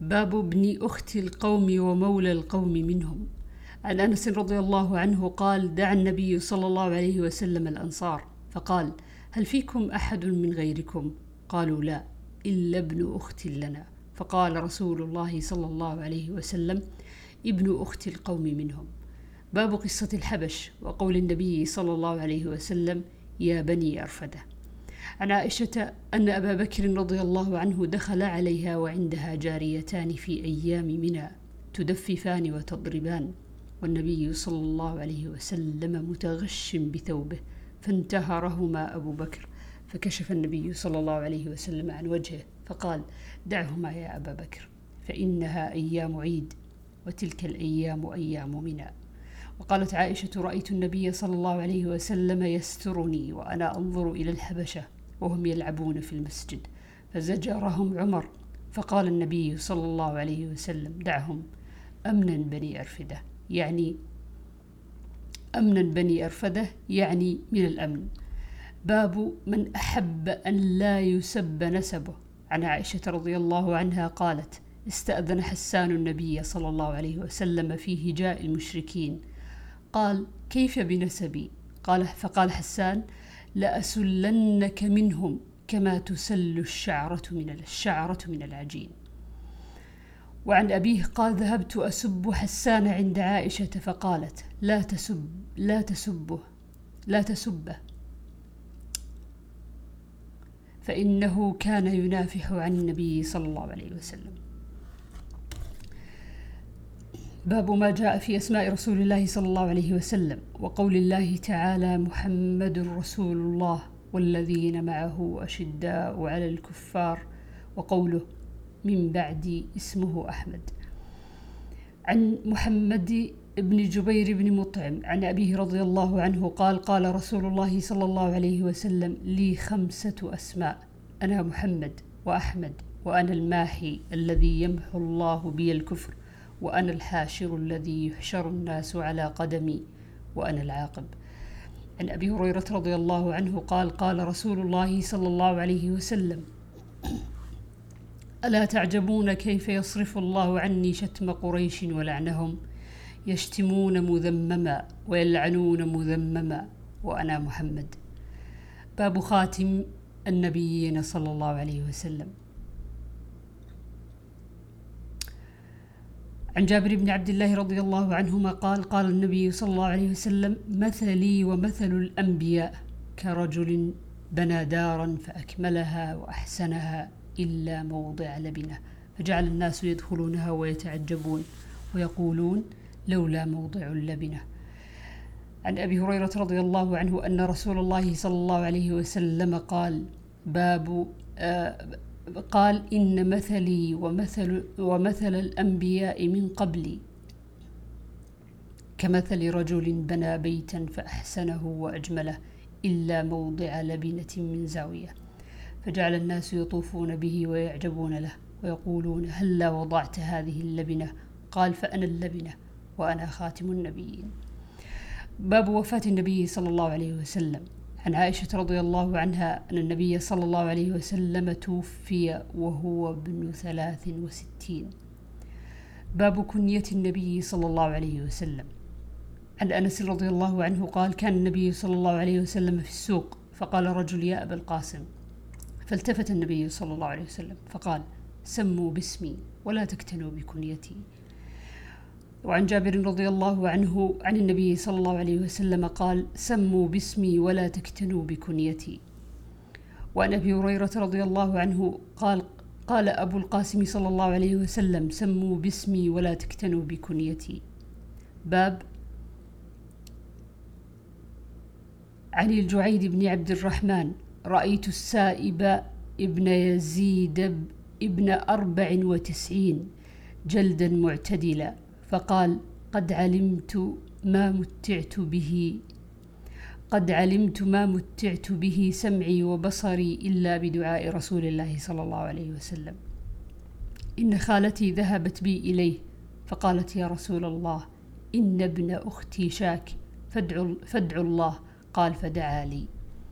باب ابن أخت القوم ومولى القوم منهم. عن أنس رضي الله عنه قال دعا النبي صلى الله عليه وسلم الأنصار فقال هل فيكم أحد من غيركم؟ قالوا لا إلا ابن أخت لنا. فقال رسول الله صلى الله عليه وسلم ابن أخت القوم منهم. باب قصة الحبش وقول النبي صلى الله عليه وسلم يا بني أرفدة. عن عائشة أن أبا بكر رضي الله عنه دخل عليها وعندها جاريتان في أيام منى تدففان وتضربان والنبي صلى الله عليه وسلم متغش بثوبه فانتهرهما أبو بكر فكشف النبي صلى الله عليه وسلم عن وجهه فقال دعهما يا أبا بكر فإنها أيام عيد وتلك الأيام أيام منى. وقالت عائشة رأيت النبي صلى الله عليه وسلم يسترني وأنا أنظر إلى الحبشة. وهم يلعبون في المسجد. فزجرهم عمر فقال النبي صلى الله عليه وسلم دعهم أمنا بني أرفدة. يعني أمنا بني أرفدة يعني من الأمن. باب من أحب أن لا يسب نسبه. عن عائشة رضي الله عنها قالت استأذن حسان النبي صلى الله عليه وسلم في هجاء المشركين. قال كيف بنسبي؟ قال فقال حسان لأسلنك منهم كما تسل الشعرة من الشعرة من العجين. وعن أبيه قال ذهبت أسب حسان عند عائشة فقالت لا تسب لا تسبه لا تسبه فإنه كان ينافح عن النبي صلى الله عليه وسلم. باب ما جاء في أسماء رسول الله صلى الله عليه وسلم وقول الله تعالى محمد رسول الله والذين معه أشداء على الكفار وقوله من بعد اسمه أحمد. عن محمد بن جبير بن مطعم عن أبيه رضي الله عنه قال قال رسول الله صلى الله عليه وسلم لي خمسة أسماء أنا محمد وأحمد وأنا الماحي الذي يمحو الله بي الكفر. وأنا الحاشر الذي يحشر الناس على قدمي وأنا العاقب. عن أبي هريرة رضي الله عنه قال قال رسول الله صلى الله عليه وسلم ألا تعجبون كيف يصرف الله عني شتم قريش ولعنهم؟ يشتمون مذمما ويلعنون مذمما وأنا محمد. باب خاتم النبيين صلى الله عليه وسلم. عن جابر بن عبد الله رضي الله عنهما قال قال النبي صلى الله عليه وسلم مثلي ومثل الأنبياء كرجل بنى دارا فأكملها وأحسنها إلا موضع لبنة فجعل الناس يدخلونها ويتعجبون ويقولون لولا موضع اللبنة. عن أبي هريرة رضي الله عنه أن رسول الله صلى الله عليه وسلم قال باب آه قال إن مثلي ومثل, ومثل الأنبياء من قبلي. كمثل رجل بنى بيتا فأحسنه وأجمله إلا موضع لبنة من زاوية فجعل الناس يطوفون به ويعجبون له ويقولون هلا وضعت هذه اللبنة؟ قال فأنا اللبنة وأنا خاتم النبيين. باب وفاة النبي صلى الله عليه وسلم. عن عائشة رضي الله عنها أن النبي صلى الله عليه وسلم توفي وهو ابن ثلاث وستين. باب كنية النبي صلى الله عليه وسلم. عن أنس رضي الله عنه قال كان النبي صلى الله عليه وسلم في السوق فقال رجل يا أبا القاسم. فالتفت النبي صلى الله عليه وسلم فقال سموا باسمي ولا تكتنوا بكنيتي. وعن جابر رضي الله عنه عن النبي صلى الله عليه وسلم قال سموا باسمي ولا تكتنوا بكنيتي. وعن أبي هريرة رضي الله عنه قال قال أبو القاسم صلى الله عليه وسلم سموا باسمي ولا تكتنوا بكنيتي. باب عن الجعيد بن عبد الرحمن رأيت السائب ابن يزيد ابن أربع وتسعين جلدا معتدلا. فقال قد علمت ما متعت به قد علمت ما متعت به سمعي وبصري إلا بدعاء رسول الله صلى الله عليه وسلم. إن خالتي ذهبت بي إليه فقالت يا رسول الله إن ابن أختي شاك فادعوا, فادعوا الله. قال فدعا لي.